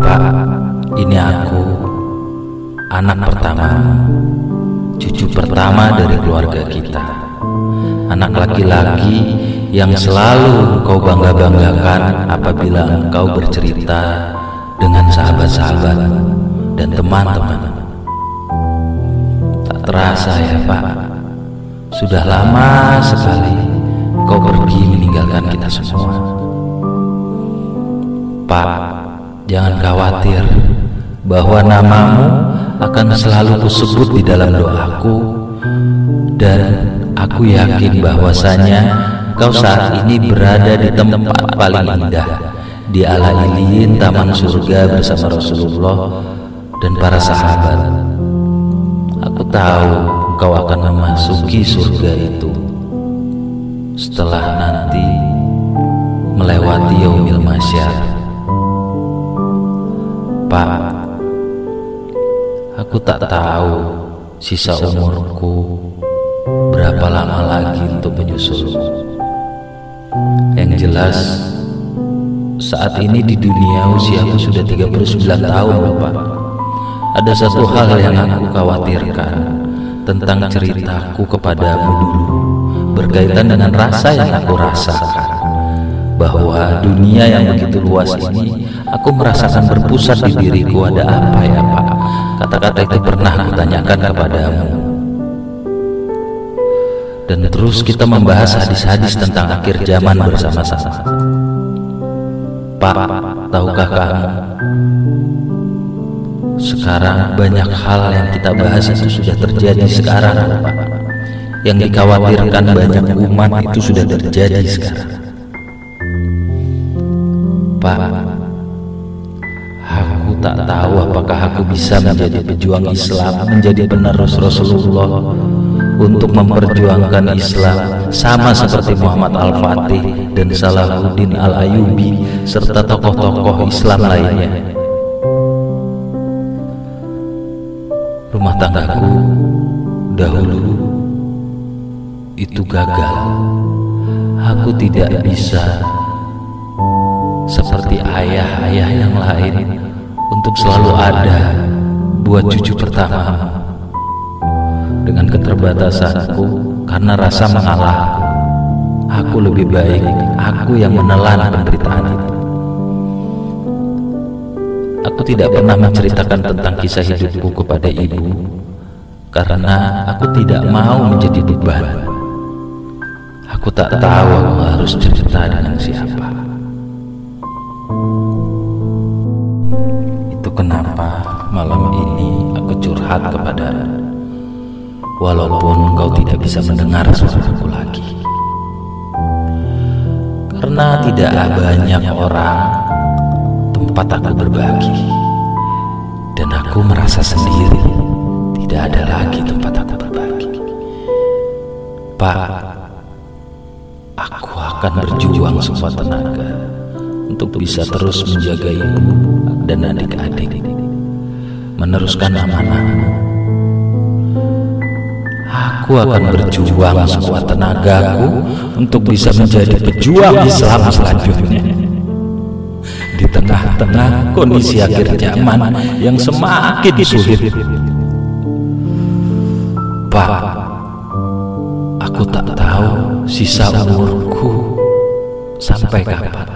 Pak, ini aku, anak pertama, cucu pertama dari keluarga kita. Anak laki-laki yang selalu kau bangga-banggakan apabila engkau bercerita dengan sahabat-sahabat dan teman-teman. Tak terasa ya Pak, sudah lama sekali kau pergi meninggalkan kita semua. Pak, jangan khawatir bahwa namamu akan selalu kusebut di dalam doaku dan aku yakin bahwasanya kau saat ini berada di tempat paling indah di ala iliin taman surga bersama Rasulullah dan para sahabat. Aku tahu kau akan memasuki surga itu setelah nanti melewati yaumil masyar. Pak, aku tak tahu sisa umurku berapa lama lagi untuk menyusul. Yang jelas, saat ini di dunia usiaku sudah 39 tahun, Bapak. Ada satu hal yang aku khawatirkan tentang ceritaku kepadamu dulu berkaitan dengan rasa yang aku rasakan bahwa dunia yang begitu luas ini aku merasakan berpusat di diriku ada apa ya Pak? Kata-kata itu pernah kutanyakan kepadamu. Dan terus kita membahas hadis-hadis tentang akhir zaman bersama-sama. Pak tahukah kamu? Sekarang banyak hal yang kita bahas itu sudah terjadi sekarang Pak. Yang dikhawatirkan banyak umat itu sudah terjadi sekarang Pak, aku tak tahu apakah aku bisa menjadi pejuang Islam, menjadi penerus Rasulullah untuk memperjuangkan Islam sama seperti Muhammad Al-Fatih dan Salahuddin Al-Ayubi serta tokoh-tokoh Islam lainnya. Rumah tanggaku dahulu itu gagal. Aku tidak bisa seperti ayah-ayah yang lain untuk selalu ada buat cucu pertama. Dengan keterbatasanku karena rasa mengalah aku lebih baik aku yang menelan penderitaan itu. Aku tidak pernah menceritakan tentang kisah hidupku kepada ibu karena aku tidak mau menjadi beban. Aku tak tahu aku harus cerita dengan siapa aku curhat kepada walaupun kau tidak bisa mendengar suaraku lagi. Karena tidak banyak orang tempat aku berbagi. Dan aku merasa sendiri tidak ada lagi tempat aku berbagi. Pak aku akan berjuang sekuat tenaga untuk bisa terus menjaga ibu dan adik-adik meneruskan amanah. Aku akan berjuang sekuat tenagaku untuk bisa menjadi pejuang Islam selanjutnya. Di tengah-tengah kondisi akhir zaman yang semakin sulit. Pak aku tak tahu sisa umurku sampai kapan